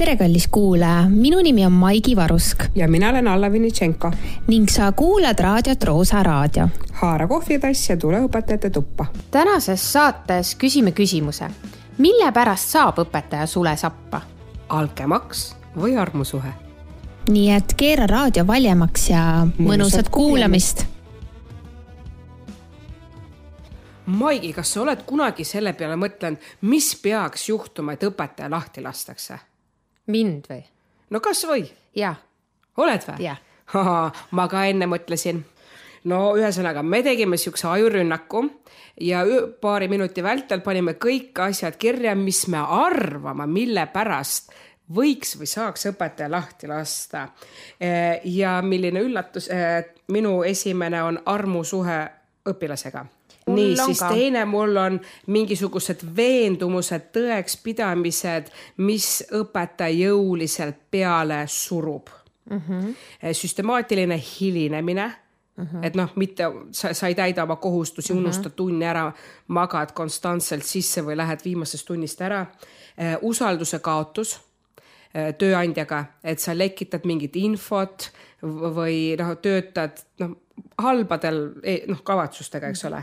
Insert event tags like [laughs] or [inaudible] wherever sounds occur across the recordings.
tere, kallis kuulaja, minu nimi on Maigi Varusk. ja mina olen Alla Vinitšenko. ning sa kuulad raadiot Roosa Raadio. haara kohvitass ja tule õpetajate tuppa. tänases saates küsime küsimuse, mille pärast saab õpetaja sule sappa? altkäemaks või armusuhe? nii et keera raadio valjemaks ja mõnusat kuulamist Maigi, kas sa oled kunagi selle peale mõtelnud, mis peaks juhtuma, et õpetaja lahti lastakse? Mind või? no kasvõi. jaa. oled või? ma ka enne mõtlesin. no ühesõnaga, me tegime siukse ajurünnaku ja paari minuti vältel panime kõik asjad kirja, mis me arvame, mille pärast võiks või saaks õpetaja lahti lasta. ja milline üllatus, minu esimene on armusuhe õpilasega nii, siis ka. teine mul on mingisugused veendumused, tõekspidamised, mis õpetaja jõuliselt peale surub mm. -hmm. süstemaatiline hilinemine mm. -hmm. et noh, mitte sa, sa ei täida oma kohustusi mm, -hmm. unustad tunni ära, magad konstantselt sisse või lähed viimasest tunnist ära. usalduse kaotus tööandjaga, et sa lekitad mingit infot või noh, töötad noh halbadel e-, noh, kavatsustega, eks ole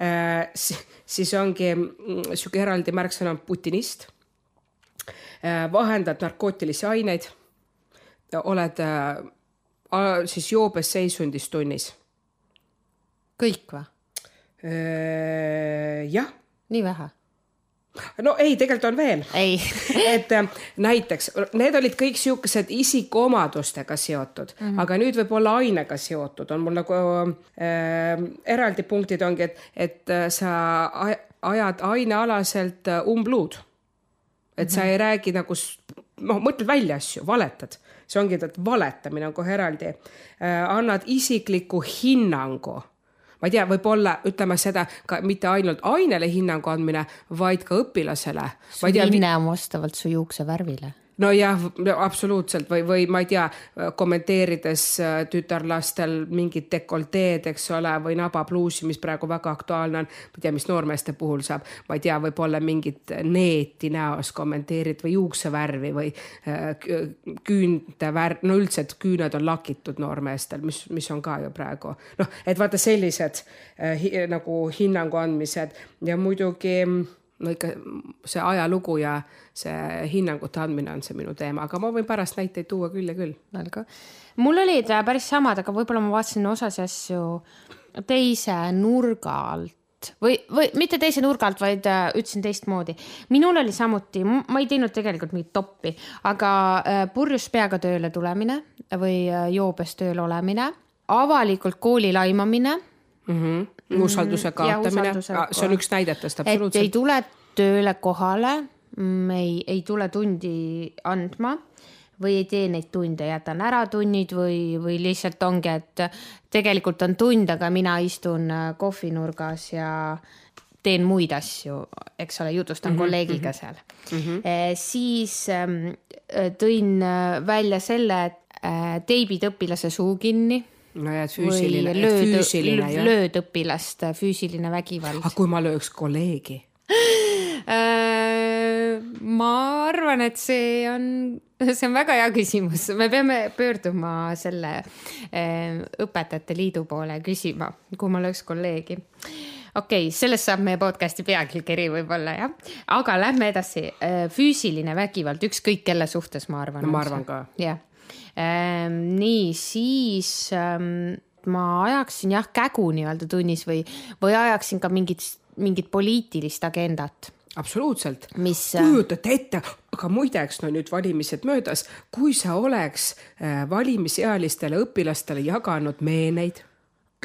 äh,. siis ongi mm, sihuke eraldi märksõna putinist äh,. vahendad narkootilisi aineid. oled äh, siis joobes seisundis tunnis. kõik või? Äh, jah. nii vähe no ei, tegelikult on veel. [laughs] et äh, näiteks need olid kõik siuksed isikuomadustega seotud mm, -hmm. aga nüüd võib-olla ainega seotud, on mul nagu äh, eraldi punktid ongi, et, et äh, sa ajad ainealaselt äh, umbluud. et mm -hmm. sa ei räägi nagu, noh, mõtled välja asju, valetad, see ongi, et valetamine on kohe eraldi äh,. annad isikliku hinnangu ma ei tea, võib-olla ütleme seda ka mitte ainult ainele hinnangu andmine, vaid ka õpilasele. su hinne on vastavalt su juukse värvile nojah, absoluutselt. Või, või ma ei tea, kommenteerides äh, tütarlastel mingit dekolteed, eks ole, või nabapluusi, mis praegu väga aktuaalne on. ma ei tea, mis noormeeste puhul saab, ma ei tea, võib-olla mingit neeti näos kommenteerid või juuksevärvi või äh, küünte värv, no üldse, et küüned on lakitud noormeestel, mis, mis on ka ju praegu. Noh, et vaata sellised äh, hi, nagu hinnangu andmised. Ja muidugi no ikka see ajalugu ja see hinnangute andmine on see minu teema, aga ma võin pärast näiteid tuua küll ja küll. olgu. mul olid äh, päris samad, aga võib-olla ma vaatasin osasi asju teise nurga alt või, või mitte teise nurga alt, vaid äh, ütlesin teistmoodi. minul oli samuti, ma ei teinud tegelikult mingit toppi, aga äh, purjus peaga tööle tulemine või joobes tööl olemine, avalikult kooli laimamine mm. -hmm. Usalduse kaotamine, see on üks näidetest absoluutselt. ei tule tööle kohale, mm, ei, ei tule tundi andma või ei tee neid tunde, jätan ära tunnid või, või lihtsalt ongi, et tegelikult on tund, aga mina istun äh, kohvinurgas ja teen muid asju, eks ole, jutustan mm -hmm, kolleegiga mm -hmm. seal mm. -hmm. Siis ähm, tõin äh, välja selle, et teibid õpilase suu kinni nojah, et füüsiline, lööd, füüsiline jah. lööd õpilast, füüsiline vägivald. aga kui ma lööks kolleegi äh, ma arvan, et see on, see on väga hea küsimus, me peame pöörduma selle äh, õpetajate liidu poole küsima, kui ma lööks kolleegi okei okay,, sellest saab meie podcast'i pealkiri võib-olla jah, aga lähme edasi. Äh, füüsiline vägivald ükskõik kelle suhtes, ma arvan. ma arvan ka. jah Ehm, nii, siis ähm, ma ajaksin jah kägu nii-öelda tunnis või, või ajaksin ka mingit, mingit poliitilist agendat absoluutselt. Äh, kujutate ette, aga muideks no nüüd valimised möödas, kui sa oleks äh, valimisealistele õpilastele jaganud meeneid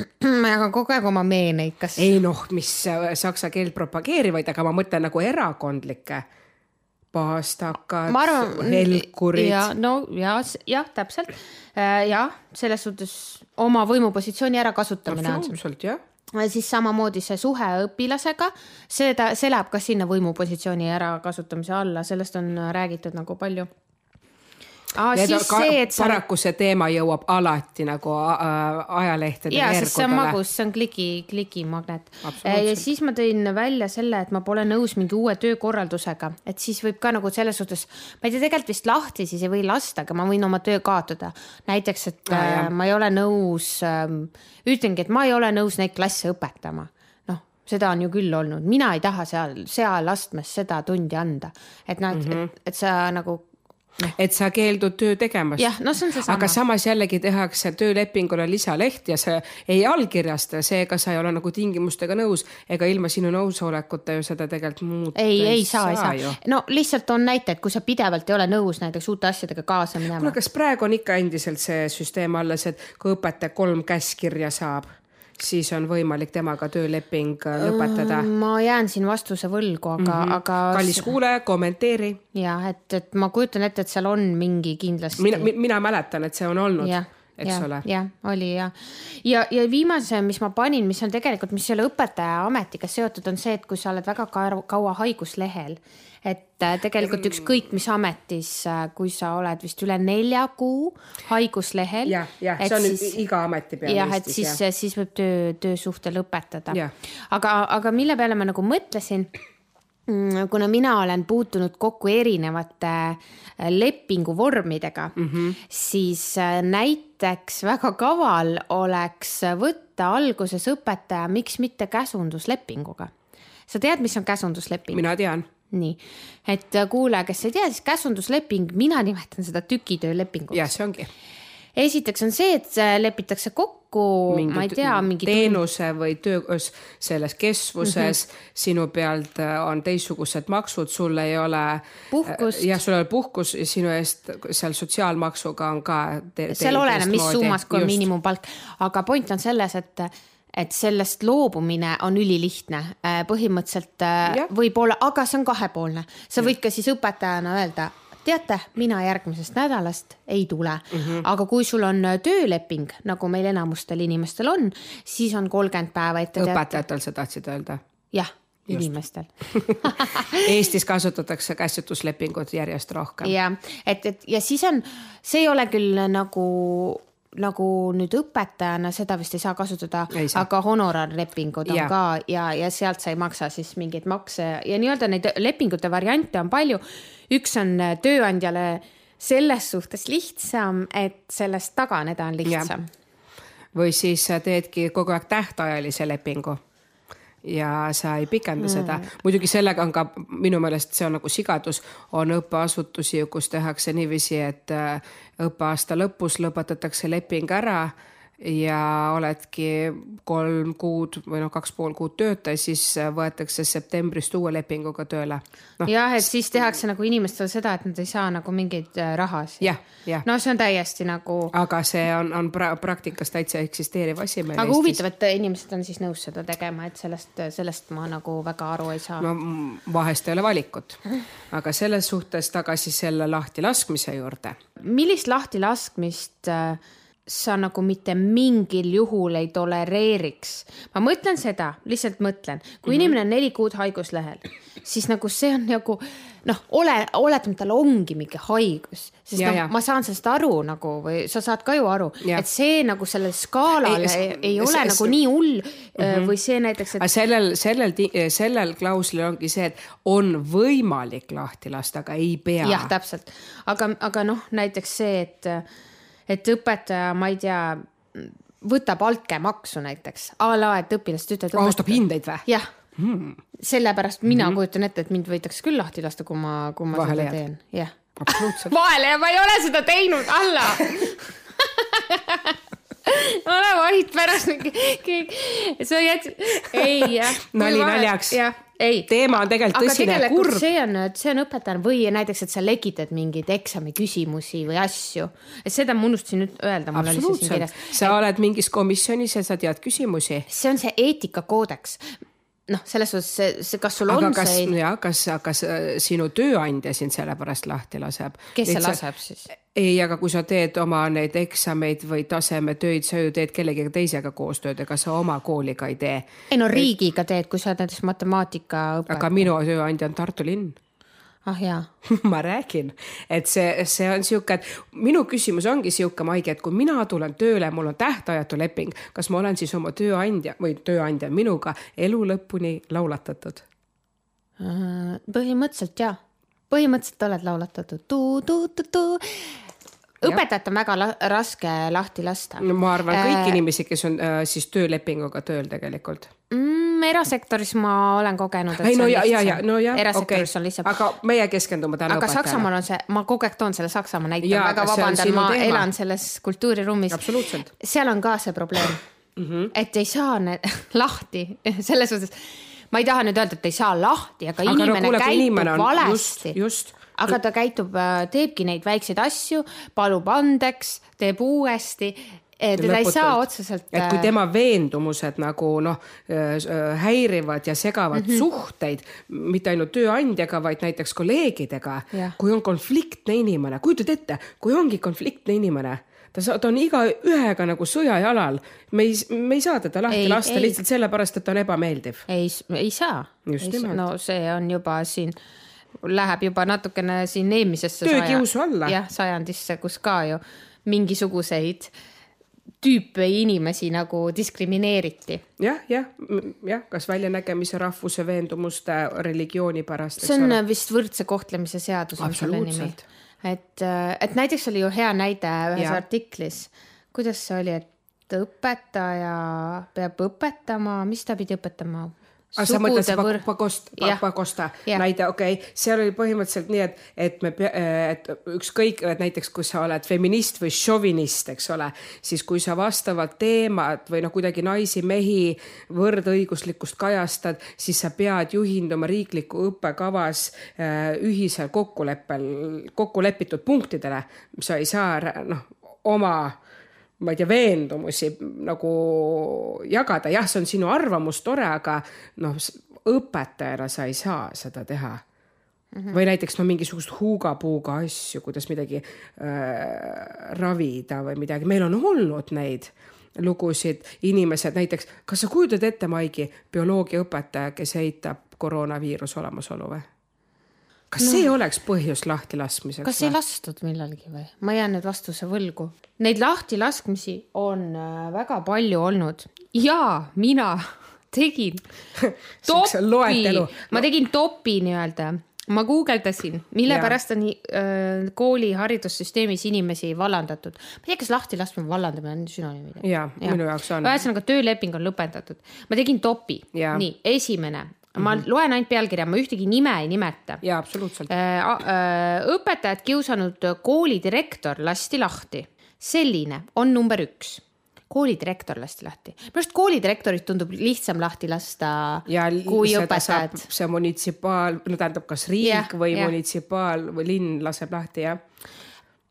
[clears throat] ma jagan kogu aeg oma meeneid, kas? ei noh, mis saksa keelt propageerivaid, aga ma mõtlen nagu erakondlikke paastakad, helkurid. ja no ja, jah, täpselt äh, jah, selles suhtes oma võimupositsiooni ärakasutamine. absoluutselt jah siis samamoodi see suhe õpilasega, seda, see läheb ka sinna võimupositsiooni ärakasutamise alla, sellest on räägitud nagu palju. Aa, Need siis ka, see, et sa- paraku see teema jõuab alati nagu äh, ajalehtede ja, sest see on magus, see on kliki, klikimagnet. Ja siis ma tõin välja selle, et ma pole nõus mingi uue töökorraldusega, et siis võib ka nagu selles suhtes, ma ei tea, tegelikult vist lahti siis ei või lasta, aga ma võin oma töö kaotada. näiteks, et Aa, äh, jah. ma ei ole nõus äh,, ütlengi, et ma ei ole nõus neid klasse õpetama. noh, seda on ju küll olnud, mina ei taha seal, seal astmes seda tundi anda, et noh, et mm, -hmm. et, et sa nagu et sa keeldud töö tegemast. jah, no see on seesama aga. samas jällegi tehakse töölepingule lisaleht ja sa ei allkirjasta, seega sa ei ole nagu tingimustega nõus ega ilma sinu nõusolekuta ju seda tegelikult muuta ei, ei saa, ei saa ju. no lihtsalt on näite, et kui sa pidevalt ei ole nõus näiteks uute asjadega kaasa minema kuule, kas praegu on ikka endiselt see süsteem alles, et kui õpetaja kolm käskkirja saab, siis on võimalik temaga tööleping äh, lõpetada? ma jään siin vastuse võlgu, aga mm, -hmm. aga kallis kuulaja, kommenteeri. jah, et, et ma kujutan ette, et seal on mingi kindlasti. mina, mina mäletan, et see on olnud, jah, eks jah ole, jah, oli ja, ja, ja viimase, mis ma panin, mis on tegelikult, mis ei ole õpetaja ametiga seotud, on see, et kui sa oled väga kaua, kaua haiguslehel, et äh, tegelikult ükskõik mis ametis, kui sa oled vist üle nelja kuu haiguslehel. jah, jah, see on siis, iga ameti peale jah, et siis, siis võib töö, töösuhte lõpetada aga, aga mille peale ma nagu mõtlesin, kuna mina olen puutunud kokku erinevate äh, lepinguvormidega mm, -hmm. siis äh, näiteks väga kaval oleks võtta alguses õpetaja, miks mitte käsunduslepinguga. sa tead, mis on käsundusleping? mina tean, nii, et äh, kuulaja, kes ei tea, siis käsundusleping, mina nimetan seda tükitöölepinguks. jah, see ongi. esiteks on see, et äh, lepitakse kokku, ma ei tea, mingi teenuse või töö selles kestvuses mm. -hmm. sinu pealt äh, on teistsugused maksud, sul ei ole. Puhkust. jah, sul ei ole puhkus ja sinu eest seal sotsiaalmaksuga on ka te,. seal oleneb, mis summas, kui on. miinimumpalk, aga point on selles, et et sellest loobumine on ülilihtne, põhimõtteliselt Jah. äh, võib-olla, aga see on kahepoolne, sa võid ka siis õpetajana öelda teate, mina järgmisest nädalast ei tule mm. -hmm. aga kui sul on äh, tööleping, nagu meil enamustel inimestel on, siis on kolmkümmend päeva ette õpetajatel sa tahtsid öelda? jah, inimestel [laughs] Eestis kasutatakse käsutuslepingut järjest rohkem. ja et, et ja siis on, see ei ole küll nagu nagu nüüd õpetajana seda vist ei saa kasutada aga honorarlepingud on ja. ka ja, ja sealt sa ei maksa siis mingeid makse ja, nii-öelda neid lepingute variante on palju. üks on tööandjale selles suhtes lihtsam, et sellest taganeda on lihtsam. või siis teedki kogu aeg tähtajalise lepingu ja sa ei pikenda mm. seda. muidugi sellega on ka minu meelest see on nagu sigadus, on õppeasutusi, kus tehakse niiviisi, et äh, õppeaasta lõpus lõpetatakse leping ära ja oledki kolm kuud või noh, kaks pool kuud tööta, siis võetakse septembrist uue lepinguga tööle no,. jah, et siis tehakse nagu inimestele seda, et nad ei saa nagu mingeid äh, rahasid. jah, jah, no see on täiesti nagu, aga see on, on pra praktikas täitsa eksisteeriv asi meil aga huvitav, et inimesed on siis nõus seda tegema, et sellest, sellest ma nagu väga aru ei saa no vahest ei ole valikut, aga selles suhtes tagasi selle lahtilaskmise juurde. millist lahtilaskmist äh, sa nagu mitte mingil juhul ei tolereeriks? ma mõtlen seda, lihtsalt mõtlen, kui mm -hmm. inimene on neli kuud haiguslehel, siis nagu see on nagu noh, ole, oletame, tal ongi mingi haigus, sest Ja, noh ja., ma saan sellest aru nagu või sa saad ka ju aru, et see nagu sellel skaalal Ei, ei, ei, ole nagu nii hull mm -hmm. või see näiteks, et sellel, sellel, sellel klauslil ongi see, et on võimalik lahti lasta, aga ei pea. jah, täpselt, aga, aga noh, näiteks see, et, et õpetaja, ma ei tea, võtab altkäemaksu näiteks a la, et õpilased ütlevad. austab hindeid või? jah hmm., sellepärast mina mm -hmm. kujutan ette, et mind võidakse küll lahti lasta, kui ma, kui ma Vahele seda teen, jah. [laughs] vahele ja ma ei ole seda teinud, alla [laughs] ole vait pärast mingi, sa jätsid, ei jah. Nali naljaks. jah, ei. teema on tegelikult tõsine ja kurb. see on, see on õpetajal või näiteks, et sa legitad mingeid eksami küsimusi või asju, et seda ma unustasin nüüd öelda, absoluutselt sa oled mingis komisjonis ja sa tead küsimusi. see on see eetikakoodeks. noh, selles suhtes see, see, kas sul aga on kas see, ja kas, kas äh, sinu tööandja sind sellepärast lahti laseb? kes see laseb siis? ei, aga kui sa teed oma neid eksameid või tasemetöid, sa ju teed kellegagi teisega koostööd, ega sa oma kooliga ei tee. ei no riigiga teed, kui sa oled näiteks matemaatika õpetaja. aga minu tööandja on Tartu linn. Ah jaa [laughs] ma räägin, et see, see on sihuke, et minu küsimus ongi sihuke, Maigi, et kui mina tulen tööle, mul on tähtajatu leping, kas ma olen siis oma tööandja või tööandja minuga elu lõpuni laulatatud? Äh, põhimõtteliselt jaa, põhimõtteliselt oled laulatatud tu-tu-tu-tu. Õpetajat on väga la raske lahti lasta. no ma arvan, kõiki äh, inimesi, kes on äh, siis töölepinguga tööl tegelikult mm,. erasektoris ma olen kogenud. ei no ja, ja, ja no jah, okei okay., aga meie keskendume täna aga õpetajale. Saksamaal on see, ma kogu aeg toon selle Saksamaa näite, väga vabandan, ma teema. elan selles kultuuriruumis. seal on ka see probleem mm, -hmm. et ei saa [laughs] lahti selles suhtes ma ei taha nüüd öelda, et ei saa lahti, aga, aga inimene no, kuule, käitub inimene on, valesti. just, just aga ta käitub, äh, teebki neid väikseid asju, palub andeks, teeb uuesti teda ei saa otseselt. et kui äh, tema veendumused nagu noh, äh, häirivad ja segavad mm -hmm. suhteid, mitte ainult tööandjaga, vaid näiteks kolleegidega, kui on konfliktne inimene, kujutad ette, kui ongi konfliktne inimene ta, ta on igaühega nagu sõjajalal. me ei, me ei saa teda lahti ei, lasta ei. lihtsalt sellepärast, et ta on ebameeldiv. ei, ei saa. no see on juba siin, läheb juba natukene siin eelmisesse. töökiusu alla. jah, sajandisse, kus ka ju mingisuguseid tüüpe inimesi nagu diskrimineeriti ja,. jah, jah, jah, kas väljanägemise, rahvuse, veendumuste, religiooni pärast. see on ole. vist võrdse kohtlemise seadus on selle nimi et, äh, et näiteks oli ju hea näide ühes ja. artiklis, kuidas see oli, et õpetaja peab õpetama, mis ta pidi õpetama? Aga sa mõtled see võr... Pakost, Pakosta näide, okei okay., seal oli põhimõtteliselt nii, et, et me, et ükskõik, et näiteks kui sa oled feminist või šovinist, eks ole, siis kui sa vastavat teemat või noh, kuidagi naisi-mehi võrdõiguslikkust kajastad, siis sa pead juhinduma riikliku õppekavas äh, ühisel kokkuleppel, kokku lepitud punktidele. sa ei saa noh, oma ma ei tea, veendumusi nagu jagada, jah, see on sinu arvamus, tore, aga noh, õpetajana sa ei saa seda teha mm. -hmm. või näiteks no mingisugust huuga-puuga asju, kuidas midagi äh, ravida või midagi, meil on olnud neid lugusid, inimesed näiteks, kas sa kujutad ette, Maigi, bioloogiaõpetaja, kes eitab koroonaviiruse olemasolu või? Kas no. see oleks põhjus lahtilaskmiseks? kas või? ei lastud millalgi või? ma jään nüüd vastuse võlgu. Neid lahtilaskmisi on äh, väga palju olnud ja mina [laughs] tegin [laughs] topi, ma tegin topi nii-öelda ma guugeldasin, mille ja. pärast on äh, kooli haridussüsteemis inimesi vallandatud. ma ei tea, kas lahtilaskmine, vallandamine on sünonüümid. ja, ja minu jaoks on. ühesõnaga tööleping on lõpetatud. ma tegin topi, nii esimene ma mm -hmm. loen ainult pealkirja, ma ühtegi nime ei nimeta. jaa, absoluutselt äh,. Äh, õpetajat kiusanud koolidirektor lasti lahti. selline on number üks koolidirektor lasti lahti. minu arust koolidirektorit tundub lihtsam lahti lasta ja kui õpetajad. see munitsipaal, no tähendab, kas riik ja, või ja. munitsipaal või linn laseb lahti, jah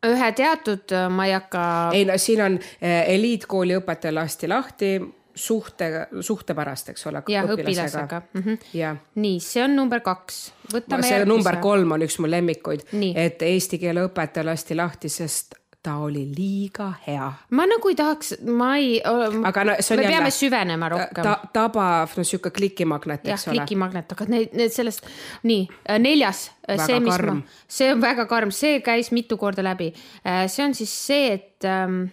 ühe teatud, ma ei hakka. ei no siin on eliitkooli õpetaja lasti lahti, suhte, suhte pärast, eks ole. jah, õpilasega mm. -hmm. nii, see on number kaks. see järgmise. number kolm on üks mu lemmikuid, et eesti keele õpetaja lasti lahti, sest ta oli liiga hea. ma nagu ei tahaks, ma ei. aga no see on me jälle. peame süvenema rohkem ta,. tabav, no sihuke klikimagnet, eks ja, ole. klikimagnet, aga need, need sellest, nii äh, neljas, äh, see, mis karm. ma, see on väga karm, see käis mitu korda läbi. Äh, see on siis see, et ähm,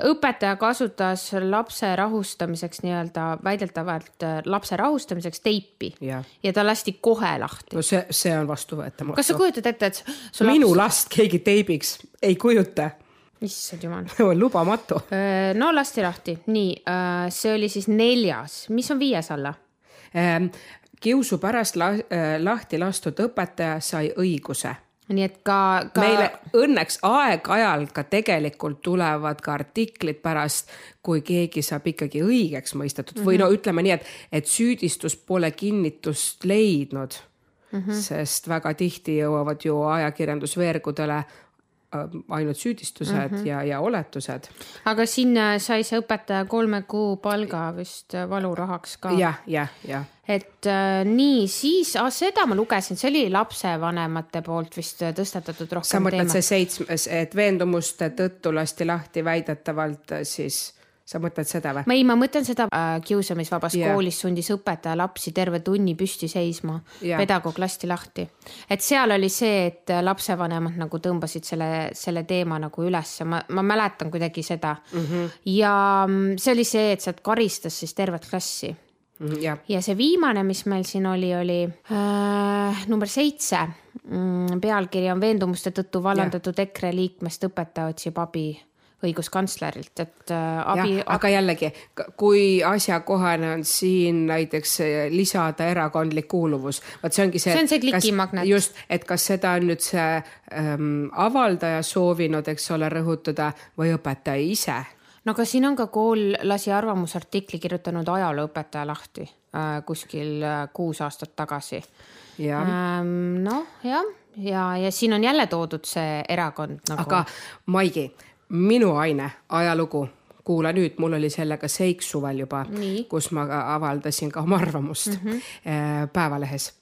õpetaja kasutas lapse rahustamiseks nii-öelda väidetavalt äh, lapse rahustamiseks teipi ja, ja ta lasti kohe lahti. no see, see on vastuvõetamatu. kas sa kujutad ette, et su laps... minu last keegi teibiks ei kujuta issand jumal [laughs] lubamatu. Äh, no lasti lahti, nii, äh, see oli siis neljas, mis on viies alla? Ähm, kiusu pärast la lahti lastud õpetaja sai õiguse nii et ka, ka.... meile õnneks aeg-ajalt ka tegelikult tulevad ka artiklid pärast, kui keegi saab ikkagi õigeks mõistetud mm -hmm. või no ütleme nii, et, et süüdistus pole kinnitust leidnud mm. -hmm. sest väga tihti jõuavad ju ajakirjandusveergudele Äh, ainult süüdistused mm -hmm. ja, ja oletused. aga sinna sai see õpetaja kolme kuu palga vist valurahaks ka ja,. jah, jah, jah. Et äh, nii, siis ah, seda ma lugesin, see oli lapsevanemate poolt vist äh, tõstatatud rohkem. sa mõtled see seitsmes, et veendumuste tõttu lasti lahti väidetavalt siis sa mõtled seda või? ei, ma mõtlen seda äh, kiusamisvabas yeah. koolis sundis õpetaja lapsi terve tunni püsti seisma yeah. pedagoog lasti lahti. et seal oli see, et lapsevanemad nagu tõmbasid selle, selle teema nagu ülesse, ma, ma mäletan kuidagi seda mm. -hmm. ja see oli see, et sealt karistas siis tervet klassi jah, ja see viimane, mis meil siin oli, oli äh, number seitse. pealkiri on veendumuste tõttu vallandatud EKRE liikmest õpetaja otsib abi õiguskantslerilt, et äh, abi, aga jällegi, kui asjakohane on siin näiteks äh, lisada erakondlik kuuluvus, vot see ongi see. see on see klikimagnet. just, et kas seda on nüüd see ähm, avaldaja soovinud, eks ole, rõhutada või õpetaja ise no aga siin on ka kool lasi arvamusartikli kirjutanud ajalooõpetaja lahti äh, kuskil äh, kuus aastat tagasi. Ähm, noh, jah, ja, ja, ja siin on jälle toodud see erakond nagu. aga Maigi, minu aine, ajalugu, kuula nüüd, mul oli sellega seik suvel juba, kus ma avaldasin ka oma arvamust mm -hmm. Päevalehes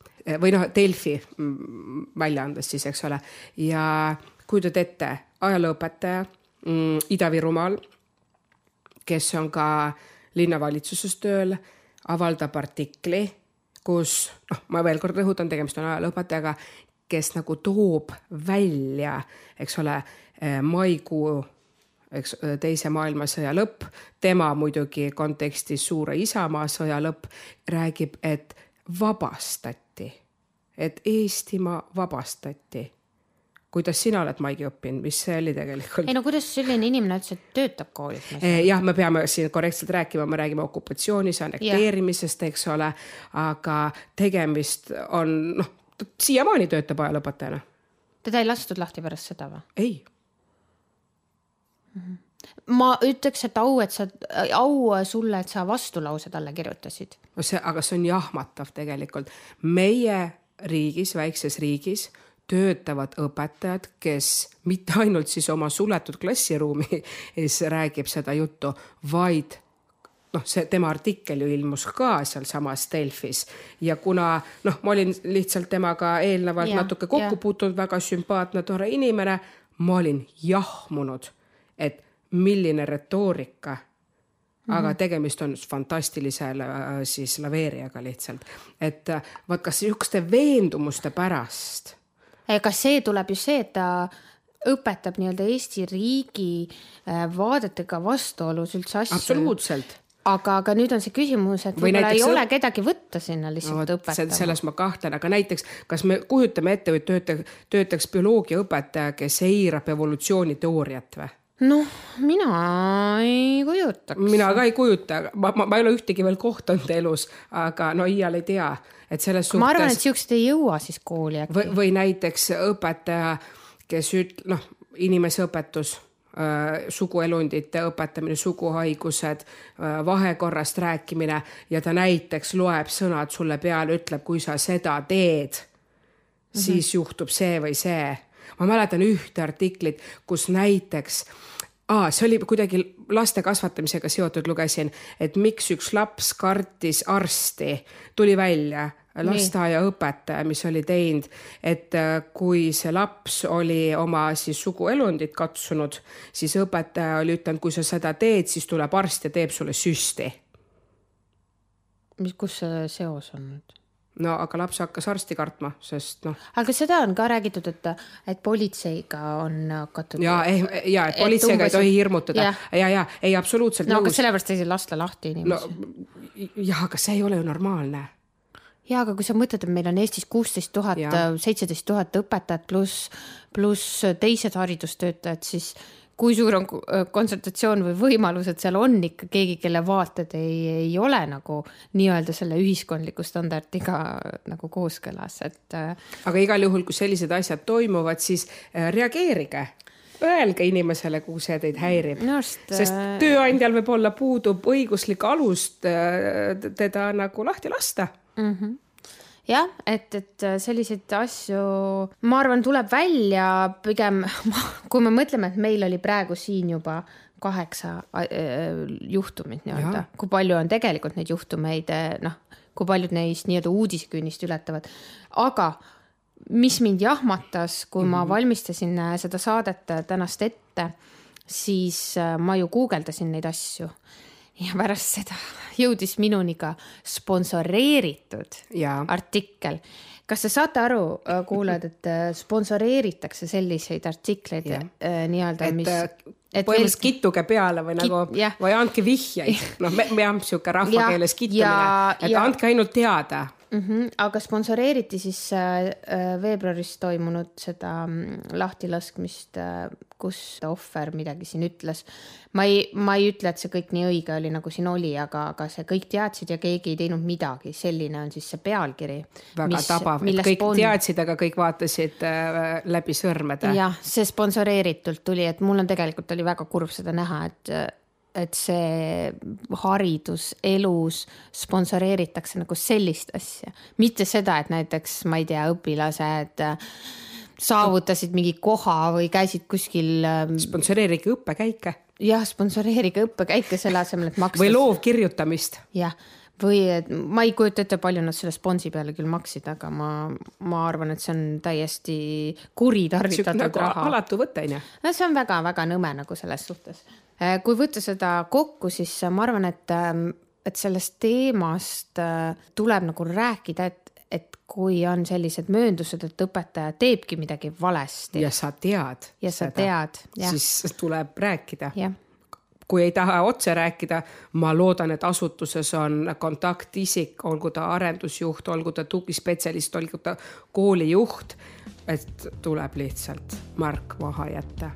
või noh, Delfi mm, väljaandes siis, eks ole, ja kujutad ette, ajalooõpetaja mm, Ida-Virumaal kes on ka linnavalitsuses tööl, avaldab artikli, kus noh, ma veel kord rõhutan, tegemist on ajalooõpetajaga, kes nagu toob välja, eks ole, maikuu eks teise maailmasõja lõpp, tema muidugi kontekstis suure Isamaa sõja lõpp, räägib, et vabastati, et Eestimaa vabastati kuidas sina oled, Maigi, õppinud, mis see oli tegelikult? ei no kuidas selline inimene üldse töötab koolis? jah, me peame siin korrektselt rääkima, me räägime okupatsioonis, annekteerimisest, eks ole, aga tegemist on noh, siiamaani töötab ajalooõpetajana. teda ei lastud lahti pärast seda või? ei mm. -hmm ma ütleks, et au, et sa, au sulle, et sa vastulause talle kirjutasid. no see, aga see on jahmatav tegelikult. meie riigis, väikses riigis töötavad õpetajad, kes mitte ainult siis oma suletud klassiruumis räägib seda juttu, vaid noh, see tema artikkel ju ilmus ka sealsamas Delfis. Ja kuna noh, ma olin lihtsalt temaga eelnevalt ja, natuke kokku puutunud, väga sümpaatne, tore inimene, ma olin jahmunud, et milline retoorika. Mm -hmm. aga tegemist on fantastilise siis laveerijaga lihtsalt, et vaat kas niisuguste veendumuste pärast kas see tuleb just see, et ta õpetab nii-öelda Eesti riigi äh, vaadetega vastuolus üldse asju. absoluutselt aga, aga nüüd on see küsimus, et võib-olla ei ole kedagi võtta sinna lihtsalt no, õpetama. selles ma kahtlen, aga näiteks, kas me kujutame ette, et töötaks, töötaks bioloogiaõpetaja, kes eirab evolutsiooniteooriat või? Noh, mina ei kujutaks. mina ka ei kujuta, ma, ma, ma ei ole ühtegi veel kohtunud elus, aga no iial ei tea, et selles suhtes. ma arvan, et siuksed ei jõua siis kooli äkki. või, näiteks õpetaja, kes üt-, noh, inimeseõpetus suguelundite õpetamine, suguhaigused, vahekorrast rääkimine ja ta näiteks loeb sõnad sulle peale, ütleb, kui sa seda teed mm, -hmm. siis juhtub see või see. ma mäletan ühte artiklit, kus näiteks aa, see oli kuidagi laste kasvatamisega seotud, lugesin, et miks üks laps kartis arsti, tuli välja lasteaiaõpetaja, mis oli teinud, et äh, kui see laps oli oma siis suguelundit katsunud, siis õpetaja oli ütelnud, kui sa seda teed, siis tuleb arst ja teeb sulle süsti. mis, kus see seos on nüüd? No aga laps hakkas arsti kartma, sest noh. aga seda on ka räägitud, et, et politseiga on hakatud. ja, ja, et politseiga ei tohi hirmutada ja, ja, ja ei absoluutselt. no nõus. aga sellepärast ei lasta lahti inimesi no,. jah, aga see ei ole ju normaalne ja aga kui sa mõtled, et meil on Eestis kuusteist tuhat, seitseteist tuhat õpetajat pluss, pluss teised haridustöötajad, siis kui suur on kontsentratsioon või võimalus, et seal on ikka keegi, kelle vaated ei, ei ole nagu nii-öelda selle ühiskondliku standardiga nagu kooskõlas, et. Äh, aga igal juhul, kui sellised asjad toimuvad, siis äh, reageerige öelge inimesele, kui see teid häirib no,, sest äh, tööandjal võib-olla puudub õiguslik alus teda nagu lahti lasta mm. -hmm jah, et, et selliseid asju, ma arvan, tuleb välja pigem, [laughs] kui me mõtleme, et meil oli praegu siin juba kaheksa äh, juhtumit nii-öelda, kui palju on tegelikult neid juhtumeid, noh, kui paljud neist nii-öelda uudisekünnist ületavad, aga mis mind jahmatas, kui mm -hmm. ma mhm. valmistasin seda saadet tänast ette, siis äh, ma ju guugeldasin neid asju ja pärast seda jõudis minuni ka sponsoreeritud Jaa. artikkel. kas te saate aru, äh, kuulajad, et äh, sponsoreeritakse selliseid artikleid äh, nii-öelda, mis et põhimõtteliselt kittuge peale või nagu Kit- jah. või andke vihjeid, [laughs] noh, me, me oleme sihuke rahvakeeles Ja- kittumine, ja- et ja- andke ainult teada. Mm. -hmm, aga sponsoreeriti siis äh, äh, veebruaris toimunud seda mm, lahtilaskmist äh,, kus ohver midagi siin ütles. ma ei, ma ei ütle, et see kõik nii õige oli, nagu siin oli, aga, aga see kõik teadsid ja keegi ei teinud midagi, selline on siis see pealkiri. väga tabav, et kõik spon... teadsid, aga kõik vaatasid äh, läbi sõrmede. jah, see sponsoreeritult tuli, et mul on tegelikult oli väga kurb seda näha, et et see haridus elus sponsoreeritakse nagu sellist asja, mitte seda, et näiteks ma ei tea, õpilased äh, saavutasid mingi koha või käisid kuskil. ähm, sponsoreerige õppekäike. jah, sponsoreerige õppekäike selle asemel, et maksta. või loovkirjutamist. jah, või et ma ei kujuta ette, palju nad selle sponsi peale küll maksid, aga ma, ma arvan, et see on täiesti kuritarvitatud nagu raha. alatu võte on ju. no see on väga-väga nõme nagu selles suhtes. Kui võtta seda kokku, siis ma arvan, et, et sellest teemast äh, tuleb nagu rääkida, et, et kui on sellised mööndused, et õpetaja teebki midagi valesti ja sa tead. ja sa tead, jah, siis tuleb rääkida. jah kui ei taha otse rääkida, ma loodan, et asutuses on kontaktisik, olgu ta arendusjuht, olgu ta tugispetsialist, olgu ta koolijuht, et tuleb lihtsalt Mark maha jätta